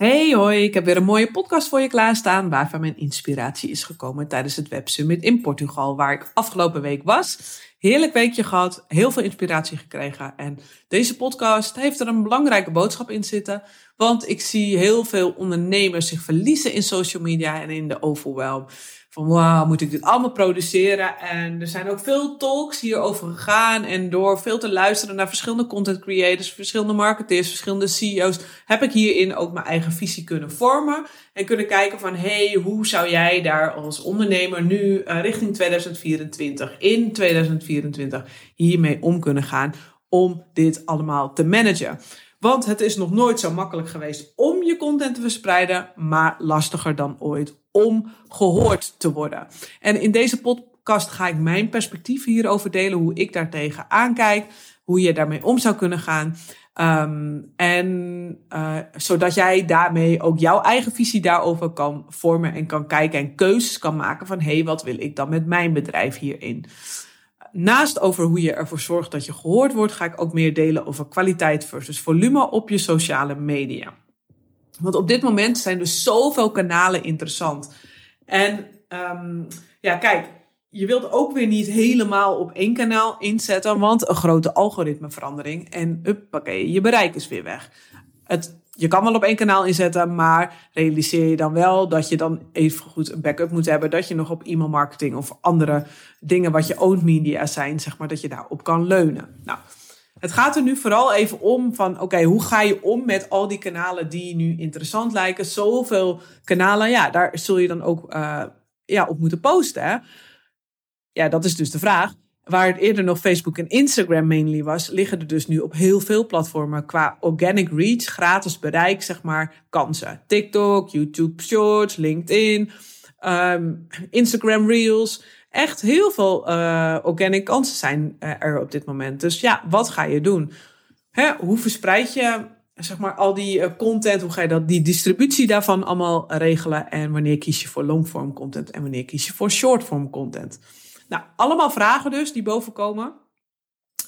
Hey hoi, ik heb weer een mooie podcast voor je klaarstaan waarvan mijn inspiratie is gekomen tijdens het Web Summit in Portugal waar ik afgelopen week was. Heerlijk weekje gehad, heel veel inspiratie gekregen en deze podcast heeft er een belangrijke boodschap in zitten, want ik zie heel veel ondernemers zich verliezen in social media en in de overwhelm van wauw, moet ik dit allemaal produceren? En er zijn ook veel talks hierover gegaan. En door veel te luisteren naar verschillende content creators, verschillende marketeers, verschillende CEO's, heb ik hierin ook mijn eigen visie kunnen vormen. En kunnen kijken van, hey, hoe zou jij daar als ondernemer nu uh, richting 2024, in 2024, hiermee om kunnen gaan om dit allemaal te managen? Want het is nog nooit zo makkelijk geweest om je content te verspreiden, maar lastiger dan ooit om gehoord te worden. En in deze podcast ga ik mijn perspectief hierover delen, hoe ik daartegen aankijk, hoe je daarmee om zou kunnen gaan. Um, en uh, zodat jij daarmee ook jouw eigen visie daarover kan vormen en kan kijken en keuzes kan maken van hé, hey, wat wil ik dan met mijn bedrijf hierin? Naast over hoe je ervoor zorgt dat je gehoord wordt, ga ik ook meer delen over kwaliteit versus volume op je sociale media. Want op dit moment zijn er zoveel kanalen interessant. En um, ja, kijk, je wilt ook weer niet helemaal op één kanaal inzetten, want een grote algoritmeverandering en uppakee, je bereik is weer weg. Het, je kan wel op één kanaal inzetten, maar realiseer je dan wel dat je dan even goed een backup moet hebben, dat je nog op e-mail marketing of andere dingen wat je owned media zijn, zeg maar, dat je daarop kan leunen. Nou, het gaat er nu vooral even om van, oké, hoe ga je om met al die kanalen die nu interessant lijken? Zoveel kanalen, ja, daar zul je dan ook uh, ja, op moeten posten. Ja, dat is dus de vraag. Waar het eerder nog Facebook en Instagram mainly was, liggen er dus nu op heel veel platformen qua organic reach, gratis bereik, zeg maar, kansen. TikTok, YouTube Shorts, LinkedIn, um, Instagram Reels echt heel veel uh, organic kansen zijn uh, er op dit moment. Dus ja, wat ga je doen? Hè, hoe verspreid je zeg maar, al die uh, content? Hoe ga je dat, die distributie daarvan allemaal regelen? En wanneer kies je voor longform content en wanneer kies je voor shortform content? Nou, allemaal vragen dus die boven komen.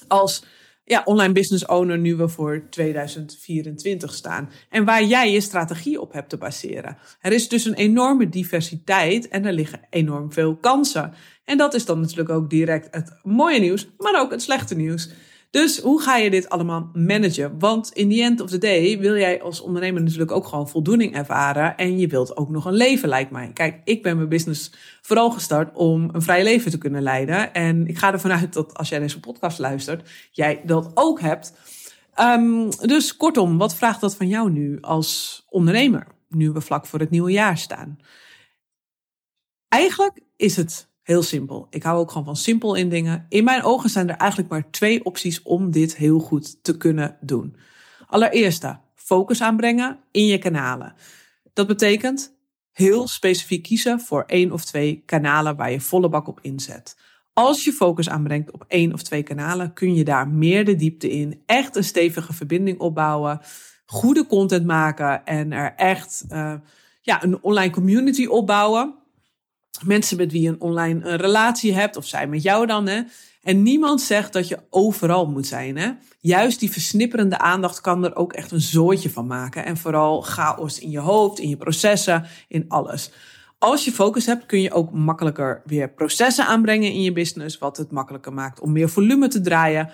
Als ja, online business owner nu we voor 2024 staan. En waar jij je strategie op hebt te baseren. Er is dus een enorme diversiteit en er liggen enorm veel kansen. En dat is dan natuurlijk ook direct het mooie nieuws, maar ook het slechte nieuws. Dus hoe ga je dit allemaal managen? Want in the end of the day wil jij als ondernemer natuurlijk ook gewoon voldoening ervaren. En je wilt ook nog een leven, lijkt mij. Kijk, ik ben mijn business vooral gestart om een vrij leven te kunnen leiden. En ik ga ervan uit dat als jij deze podcast luistert, jij dat ook hebt. Um, dus kortom, wat vraagt dat van jou nu als ondernemer? Nu we vlak voor het nieuwe jaar staan. Eigenlijk is het Heel simpel. Ik hou ook gewoon van simpel in dingen. In mijn ogen zijn er eigenlijk maar twee opties om dit heel goed te kunnen doen. Allereerst focus aanbrengen in je kanalen. Dat betekent heel specifiek kiezen voor één of twee kanalen waar je volle bak op inzet. Als je focus aanbrengt op één of twee kanalen, kun je daar meer de diepte in, echt een stevige verbinding opbouwen, goede content maken en er echt uh, ja, een online community opbouwen mensen met wie je een online een relatie hebt, of zij met jou dan. Hè? En niemand zegt dat je overal moet zijn. Hè? Juist die versnipperende aandacht kan er ook echt een zooitje van maken. En vooral chaos in je hoofd, in je processen, in alles. Als je focus hebt, kun je ook makkelijker weer processen aanbrengen in je business. Wat het makkelijker maakt om meer volume te draaien.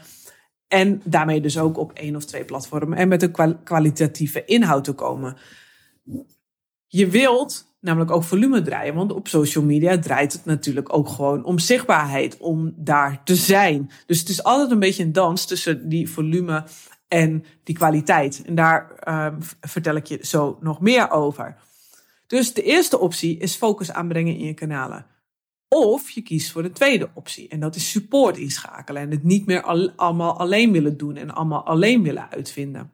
En daarmee dus ook op één of twee platformen en met een kwalitatieve inhoud te komen. Je wilt namelijk ook volume draaien. Want op social media draait het natuurlijk ook gewoon om zichtbaarheid, om daar te zijn. Dus het is altijd een beetje een dans tussen die volume en die kwaliteit. En daar uh, vertel ik je zo nog meer over. Dus de eerste optie is focus aanbrengen in je kanalen. Of je kiest voor de tweede optie. En dat is support inschakelen. En het niet meer al, allemaal alleen willen doen en allemaal alleen willen uitvinden.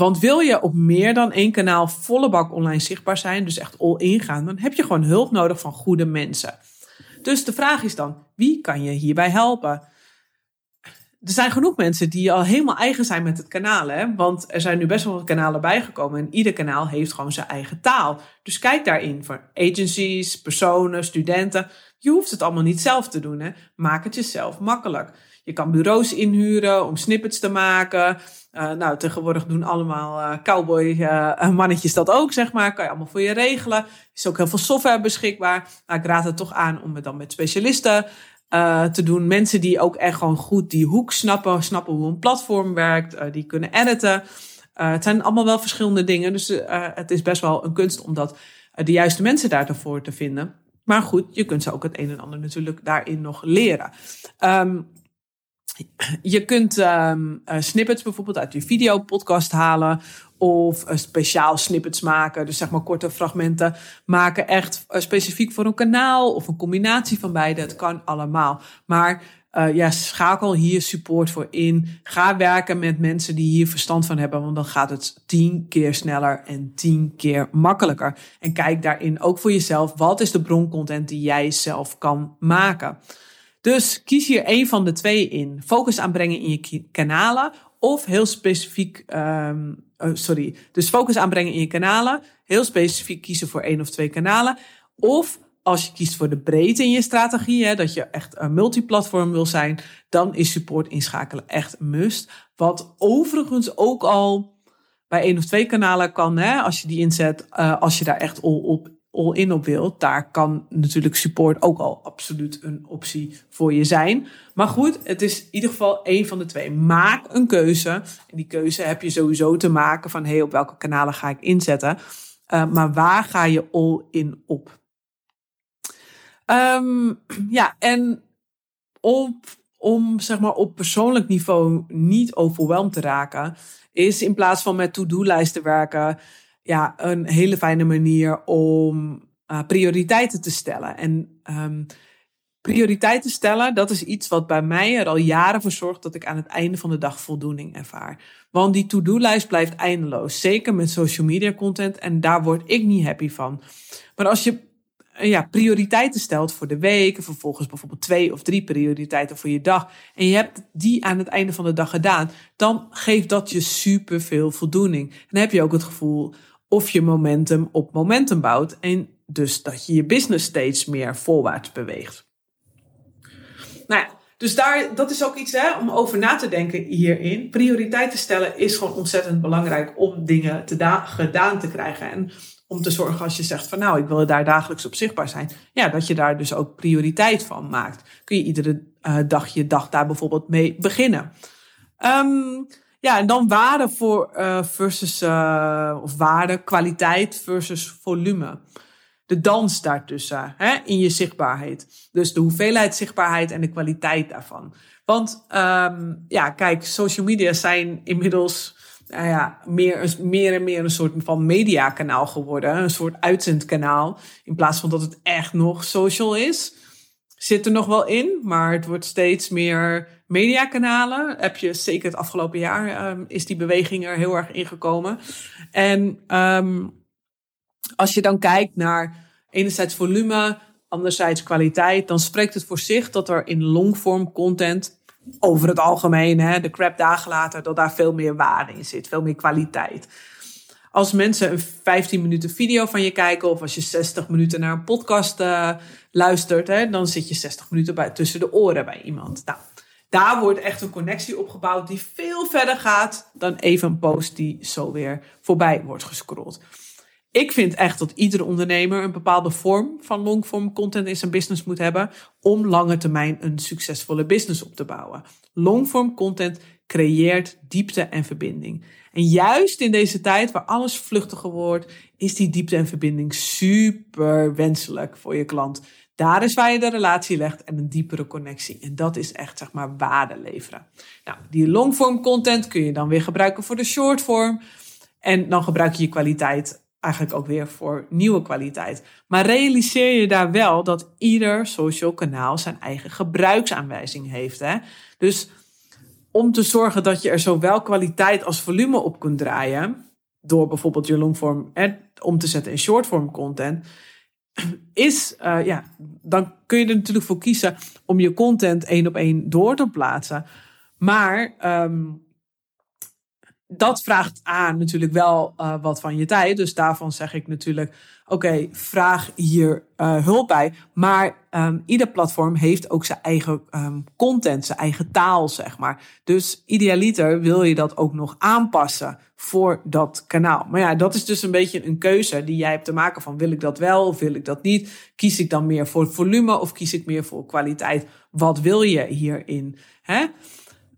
Want wil je op meer dan één kanaal volle bak online zichtbaar zijn, dus echt all in gaan, dan heb je gewoon hulp nodig van goede mensen. Dus de vraag is dan, wie kan je hierbij helpen? Er zijn genoeg mensen die al helemaal eigen zijn met het kanaal. Hè? Want er zijn nu best wel wat kanalen bijgekomen. En ieder kanaal heeft gewoon zijn eigen taal. Dus kijk daarin voor agencies, personen, studenten. Je hoeft het allemaal niet zelf te doen. Hè? Maak het jezelf makkelijk. Je kan bureaus inhuren om snippets te maken. Uh, nou, tegenwoordig doen allemaal uh, cowboy uh, mannetjes dat ook, zeg maar. Kan je allemaal voor je regelen. Is ook heel veel software beschikbaar. Nou, ik raad het toch aan om het dan met specialisten te doen. Mensen die ook echt gewoon goed die hoek snappen. Snappen hoe een platform werkt. die kunnen editen. het zijn allemaal wel verschillende dingen. Dus het is best wel een kunst om dat, de juiste mensen daarvoor te vinden. Maar goed, je kunt ze ook het een en ander natuurlijk daarin nog leren. Um, je kunt um, snippets bijvoorbeeld uit je videopodcast halen. Of uh, speciaal snippets maken. Dus zeg maar korte fragmenten maken. Echt uh, specifiek voor een kanaal. Of een combinatie van beide. Het kan allemaal. Maar uh, ja, schakel hier support voor in. Ga werken met mensen die hier verstand van hebben. Want dan gaat het tien keer sneller en tien keer makkelijker. En kijk daarin ook voor jezelf. Wat is de broncontent die jij zelf kan maken? Dus kies hier één van de twee in. Focus aanbrengen in je kanalen of heel specifiek, um, oh, sorry, dus focus aanbrengen in je kanalen, heel specifiek kiezen voor één of twee kanalen. Of als je kiest voor de breedte in je strategie, hè, dat je echt een multiplatform wil zijn, dan is support inschakelen echt een must. Wat overigens ook al bij één of twee kanalen kan, hè, als je die inzet, uh, als je daar echt al op all-in op wilt, daar kan natuurlijk support ook al absoluut een optie voor je zijn. Maar goed, het is in ieder geval één van de twee. Maak een keuze. En die keuze heb je sowieso te maken van hey, op welke kanalen ga ik inzetten. Uh, maar waar ga je all-in op? Um, ja, en op, om zeg maar op persoonlijk niveau niet overweldigd te raken, is in plaats van met to-do-lijsten werken, ja, een hele fijne manier om uh, prioriteiten te stellen. En um, prioriteiten stellen, dat is iets wat bij mij er al jaren voor zorgt dat ik aan het einde van de dag voldoening ervaar. Want die to-do-lijst blijft eindeloos. Zeker met social media content. En daar word ik niet happy van. Maar als je ja, prioriteiten stelt voor de week. En vervolgens bijvoorbeeld twee of drie prioriteiten voor je dag. En je hebt die aan het einde van de dag gedaan. Dan geeft dat je super veel voldoening. En dan heb je ook het gevoel of je momentum op momentum bouwt en dus dat je je business steeds meer voorwaarts beweegt. Nou ja, dus daar, dat is ook iets hè, om over na te denken hierin. Prioriteiten stellen is gewoon ontzettend belangrijk om dingen te gedaan te krijgen. En om te zorgen als je zegt van nou, ik wil daar dagelijks op zichtbaar zijn. Ja, dat je daar dus ook prioriteit van maakt. Kun je iedere uh, dag je dag daar bijvoorbeeld mee beginnen. Um, ja, en dan waarde voor, uh, versus, uh, of waarde, kwaliteit versus volume. De dans daartussen, hè, in je zichtbaarheid. Dus de hoeveelheid zichtbaarheid en de kwaliteit daarvan. Want um, ja, kijk, social media zijn inmiddels nou ja, meer, meer en meer een soort van mediakanaal geworden. Een soort uitzendkanaal. In plaats van dat het echt nog social is. Zit er nog wel in, maar het wordt steeds meer mediakanalen. Heb je zeker het afgelopen jaar um, is die beweging er heel erg ingekomen. En um, als je dan kijkt naar enerzijds volume, anderzijds kwaliteit, dan spreekt het voor zich dat er in longform content over het algemeen, hè, de crap dagen later, dat daar veel meer waarde in zit, veel meer kwaliteit. Als mensen een 15 minuten video van je kijken of als je 60 minuten naar een podcast uh, luistert, hè, dan zit je 60 minuten bij, tussen de oren bij iemand. Nou, daar wordt echt een connectie opgebouwd die veel verder gaat dan even een post die zo weer voorbij wordt gescrolld. Ik vind echt dat iedere ondernemer een bepaalde vorm van longform content in zijn business moet hebben om lange termijn een succesvolle business op te bouwen. Longform content creëert diepte en verbinding. En juist in deze tijd waar alles vluchtiger wordt, is die diepte en verbinding super wenselijk voor je klant. Daar is waar je de relatie legt en een diepere connectie. En dat is echt, zeg maar, waarde leveren. Nou, die longform content kun je dan weer gebruiken voor de shortform. En dan gebruik je je kwaliteit eigenlijk ook weer voor nieuwe kwaliteit. Maar realiseer je daar wel dat ieder social kanaal zijn eigen gebruiksaanwijzing heeft. Hè? Dus om te zorgen dat je er zowel kwaliteit als volume op kunt draaien, door bijvoorbeeld je longform om te zetten in shortform content, is, uh, ja, dan kun je er natuurlijk voor kiezen om je content één op één door te plaatsen. Maar um, dat vraagt aan natuurlijk wel uh, wat van je tijd. Dus daarvan zeg ik natuurlijk: oké, vraag hier uh, hulp bij. Maar um, ieder platform heeft ook zijn eigen um, content, zijn eigen taal, zeg maar. Dus idealiter wil je dat ook nog aanpassen voor dat kanaal. Maar ja, dat is dus een beetje een keuze die jij hebt te maken van wil ik dat wel of wil ik dat niet? Kies ik dan meer voor volume of kies ik meer voor kwaliteit? Wat wil je hierin? Hè?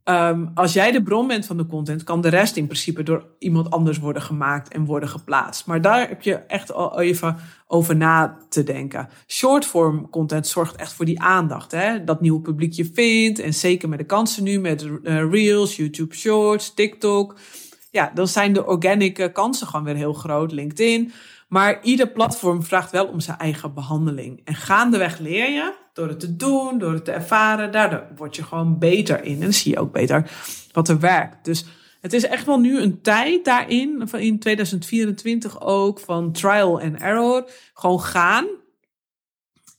Um, als jij de bron bent van de content, kan de rest in principe door iemand anders worden gemaakt en worden geplaatst. Maar daar heb je echt al even over na te denken. Shortform content zorgt echt voor die aandacht. Hè? Dat nieuwe publiek je vindt. En zeker met de kansen nu met uh, Reels, YouTube Shorts, TikTok. Ja, dan zijn de organic kansen gewoon weer heel groot. LinkedIn. Maar ieder platform vraagt wel om zijn eigen behandeling. En gaandeweg leer je door het te doen, door het te ervaren. Daardoor word je gewoon beter in. En dan zie je ook beter wat er werkt. Dus het is echt wel nu een tijd daarin, in 2024 ook, van trial and error. Gewoon gaan.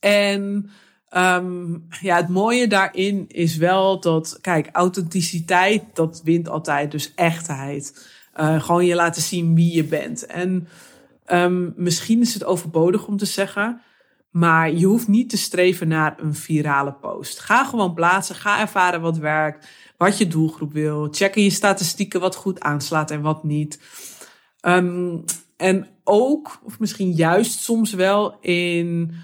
En um, ja, het mooie daarin is wel dat, kijk, authenticiteit, dat wint altijd. Dus echtheid. Uh, gewoon je laten zien wie je bent. En um, misschien is het overbodig om te zeggen. Maar je hoeft niet te streven naar een virale post. Ga gewoon plaatsen. Ga ervaren wat werkt. Wat je doelgroep wil. Check in je statistieken wat goed aanslaat en wat niet. Um, en ook, of misschien juist soms wel in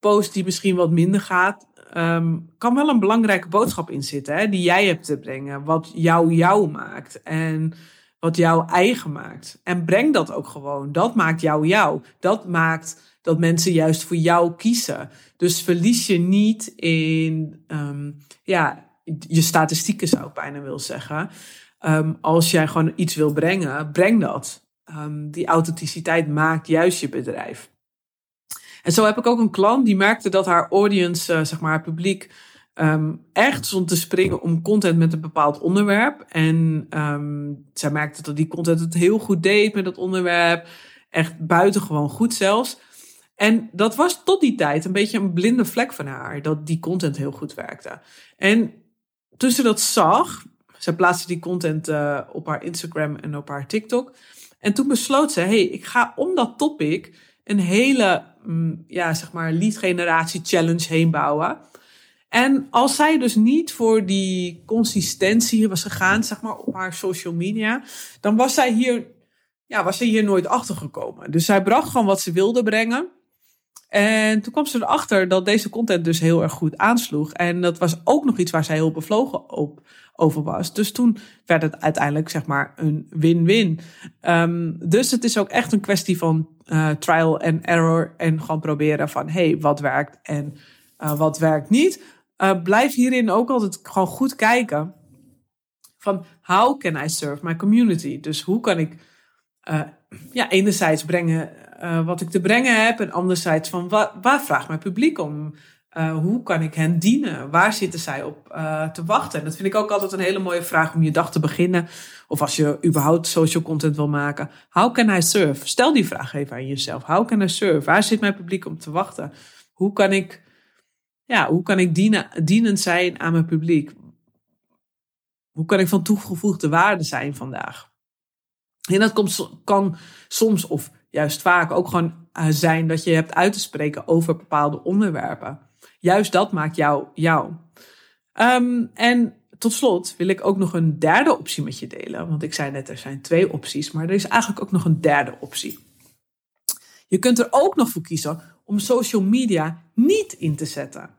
posts die misschien wat minder gaat. Um, kan wel een belangrijke boodschap in zitten. Hè, die jij hebt te brengen. Wat jou jou maakt. En wat jou eigen maakt. En breng dat ook gewoon. Dat maakt jou jou. Dat maakt dat mensen juist voor jou kiezen. Dus verlies je niet in um, ja, je statistieken, zou ik bijna willen zeggen. Um, als jij gewoon iets wil brengen, breng dat. Um, die authenticiteit maakt juist je bedrijf. En zo heb ik ook een klant die merkte dat haar audience, uh, zeg maar haar publiek, um, echt stond te springen om content met een bepaald onderwerp. En zij merkte dat die content het heel goed deed met dat onderwerp. Echt buitengewoon goed zelfs. En dat was tot die tijd een beetje een blinde vlek van haar, dat die content heel goed werkte. En toen ze dat zag, ze plaatste die content uh, op haar Instagram en op haar TikTok. En toen besloot ze, hey, ik ga om dat topic een hele, mm, ja, zeg maar, lead generatie challenge heen bouwen. En als zij dus niet voor die consistentie was gegaan, zeg maar, op haar social media, dan was zij hier, ja, was zij hier nooit achter gekomen. Dus zij bracht gewoon wat ze wilde brengen. En toen kwam ze erachter dat deze content dus heel erg goed aansloeg. En dat was ook nog iets waar zij heel bevlogen op, over was. Dus toen werd het uiteindelijk zeg maar een win-win. Um, dus het is ook echt een kwestie van uh, trial and error. En gewoon proberen van, hey, wat werkt en uh, wat werkt niet. Uh, blijf hierin ook altijd gewoon goed kijken. Van, how can I serve my community? Dus hoe kan ik ja, enerzijds brengen uh, wat ik te brengen heb. En anderzijds van waar, waar vraagt mijn publiek om? Uh, hoe kan ik hen dienen? Waar zitten zij op uh, te wachten? En dat vind ik ook altijd een hele mooie vraag om je dag te beginnen. Of als je überhaupt social content wil maken. How can I serve? Stel die vraag even aan jezelf. How can I serve? Waar zit mijn publiek om te wachten? Hoe kan ik, ja, hoe kan ik dienen, dienend zijn aan mijn publiek? Hoe kan ik van toegevoegde waarde zijn vandaag? En dat komt, kan soms of juist vaak ook gewoon eh, zijn dat je hebt uit te spreken over bepaalde onderwerpen. Juist dat maakt jou jou. Um, en tot slot wil ik ook nog een derde optie met je delen. Want ik zei net, er zijn twee opties, maar er is eigenlijk ook nog een derde optie. Je kunt er ook nog voor kiezen om social media niet in te zetten.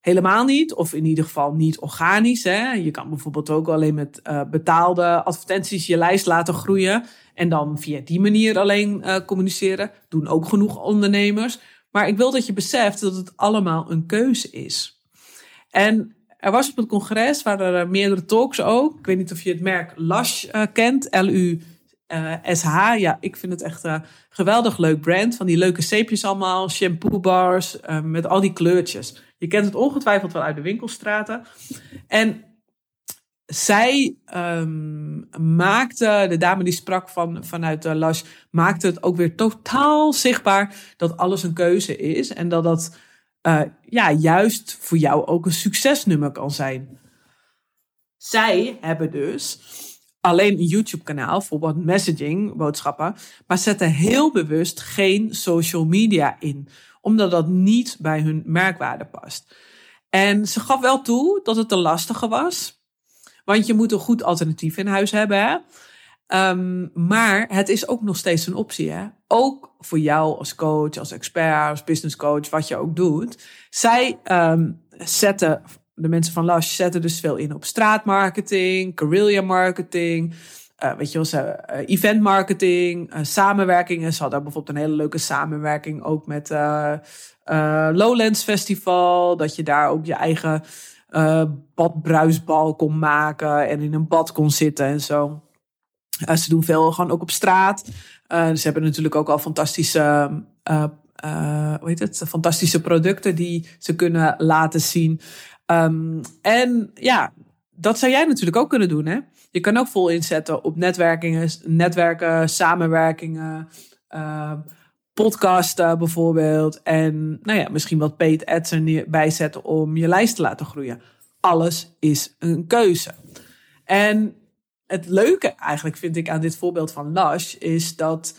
Helemaal niet, of in ieder geval niet organisch. Hè. Je kan bijvoorbeeld ook alleen met uh, betaalde advertenties je lijst laten groeien. En dan via die manier alleen uh, communiceren. Doen ook genoeg ondernemers. Maar ik wil dat je beseft dat het allemaal een keuze is. En er was op het congres, waren er meerdere talks ook. Ik weet niet of je het merk Lush uh, kent, L-U-S-H. Ja, ik vind het echt een geweldig leuk brand. Van die leuke zeepjes allemaal, shampoo bars, met al die kleurtjes. Je kent het ongetwijfeld wel uit de winkelstraten. En zij um, maakte, de dame die sprak van, vanuit de Lush, maakte het ook weer totaal zichtbaar dat alles een keuze is. En dat dat uh, ja, juist voor jou ook een succesnummer kan zijn. Zij hebben dus alleen een YouTube-kanaal voor wat messaging, boodschappen, maar zetten heel bewust geen social media in, omdat dat niet bij hun merkwaarde past. En ze gaf wel toe dat het te lastige was, want je moet een goed alternatief in huis hebben. Hè? Um, maar het is ook nog steeds een optie. Hè? Ook voor jou als coach, als expert, als business coach, wat je ook doet. Zij um, zetten de mensen van Lush zetten dus veel in op straatmarketing, guerrilla marketing. Uh, weet je wel, uh, event marketing, uh, samenwerkingen. Ze hadden bijvoorbeeld een hele leuke samenwerking ook met Lowlands Festival. Dat je daar ook je eigen badbruisbal kon maken en in een bad kon zitten en zo. ze doen veel gewoon ook op straat. ze hebben natuurlijk ook al fantastische uh, hoe heet het? Fantastische producten die ze kunnen laten zien. Um, en ja, dat zou jij natuurlijk ook kunnen doen. Hè? Je kan ook vol inzetten op netwerkingen, netwerken, samenwerkingen, uh, podcasten bijvoorbeeld. En nou ja, misschien wat paid ads erbij zetten om je lijst te laten groeien. Alles is een keuze. En het leuke eigenlijk vind ik aan dit voorbeeld van Lush is dat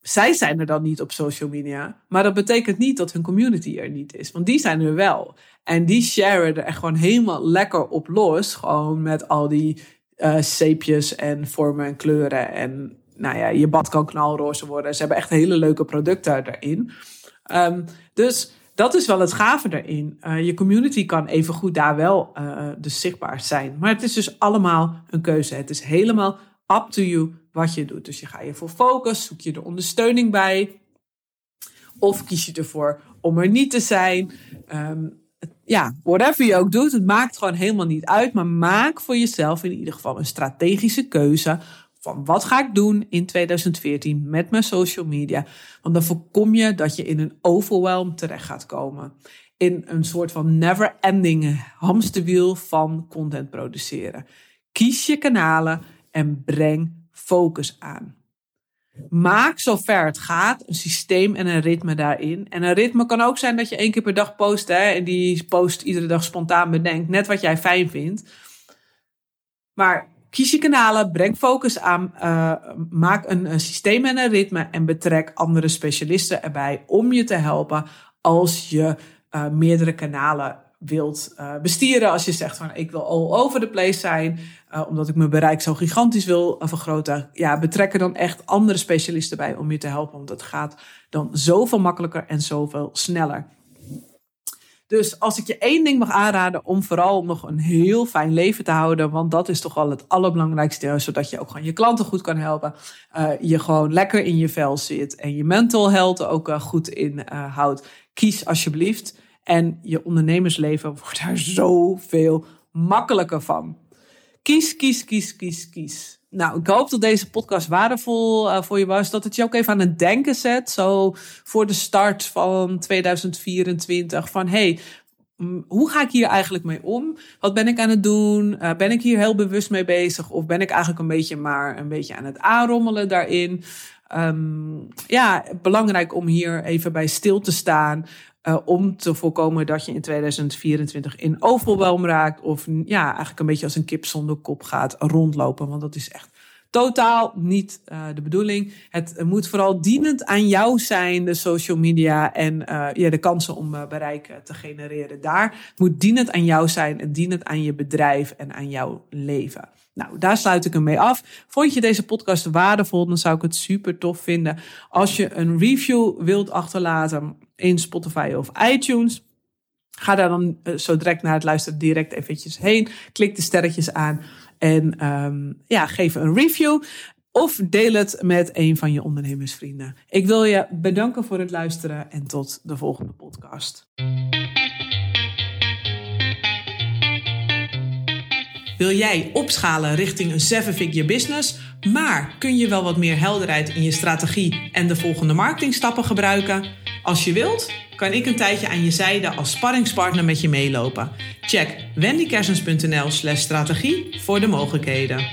zij zijn er dan niet op social media. Maar dat betekent niet dat hun community er niet is. Want die zijn er wel. En die sharen er echt gewoon helemaal lekker op los. Gewoon met al die uh, zeepjes en vormen en kleuren. En nou ja, je bad kan knalroze worden. Ze hebben echt hele leuke producten erin. Um, dus dat is wel het gave erin. Uh, je community kan even goed daar wel uh, dus zichtbaar zijn. Maar het is dus allemaal een keuze. Het is helemaal up to you wat je doet. Dus je ga je voor focus, zoek je de ondersteuning bij. Of kies je ervoor om er niet te zijn. Um, ja, whatever je ook doet, het maakt gewoon helemaal niet uit. Maar maak voor jezelf in ieder geval een strategische keuze van wat ga ik doen in 2014 met mijn social media. Want dan voorkom je dat je in een overwhelm terecht gaat komen. In een soort van never-ending hamsterwiel van content produceren. Kies je kanalen en breng focus aan. Maak zover het gaat een systeem en een ritme daarin. En een ritme kan ook zijn dat je één keer per dag post. Hè, en die post iedere dag spontaan bedenkt. Net wat jij fijn vindt. Maar kies je kanalen, breng focus aan. Uh, maak een, systeem en een ritme. En betrek andere specialisten erbij om je te helpen als je uh, meerdere kanalen wilt uh, bestieren. Als je zegt van ik wil all over the place zijn. Omdat ik mijn bereik zo gigantisch wil vergroten. Ja, betrek er dan echt andere specialisten bij om je te helpen. Want het gaat dan zoveel makkelijker en zoveel sneller. Dus als ik je één ding mag aanraden om vooral nog een heel fijn leven te houden, want dat is toch wel het allerbelangrijkste, zodat je ook gewoon je klanten goed kan helpen, uh, je gewoon lekker in je vel zit en je mental health ook uh, goed in uh, houdt. Kies alsjeblieft en je ondernemersleven wordt daar zoveel makkelijker van. Kies, kies, kies, kies, kies. Nou, ik hoop dat deze podcast waardevol uh, voor je was. Dat het je ook even aan het denken zet. Zo voor de start van 2024. Van hey, hoe ga ik hier eigenlijk mee om? Wat ben ik aan het doen? Uh, ben ik hier heel bewust mee bezig? Of ben ik eigenlijk een beetje maar een beetje aan het aanrommelen daarin? Um, ja, belangrijk om hier even bij stil te staan. Uh, om te voorkomen dat je in 2024 in overwhelm raakt. Of ja, eigenlijk een beetje als een kip zonder kop gaat rondlopen. Want dat is echt totaal niet uh, de bedoeling. Het moet vooral dienend aan jou zijn, de social media en uh, ja, de kansen om bereik te genereren daar. Het moet dienend aan jou zijn en dienend aan je bedrijf en aan jouw leven. Nou, daar sluit ik hem mee af. Vond je deze podcast waardevol, dan zou ik het super tof vinden als je een review wilt achterlaten in Spotify of iTunes. Ga daar dan uh, zo direct naar het luisteren direct eventjes heen. Klik de sterretjes aan en um, ja, geef een review. Of deel het met een van je ondernemersvrienden. Ik wil je bedanken voor het luisteren en tot de volgende podcast. Wil jij opschalen richting een seven-figure business, maar kun je wel wat meer helderheid in je strategie en de volgende marketingstappen gebruiken? Als je wilt kan ik een tijdje aan je zijde als sparringspartner met je meelopen. Check wendykersens.nl slash strategie voor de mogelijkheden.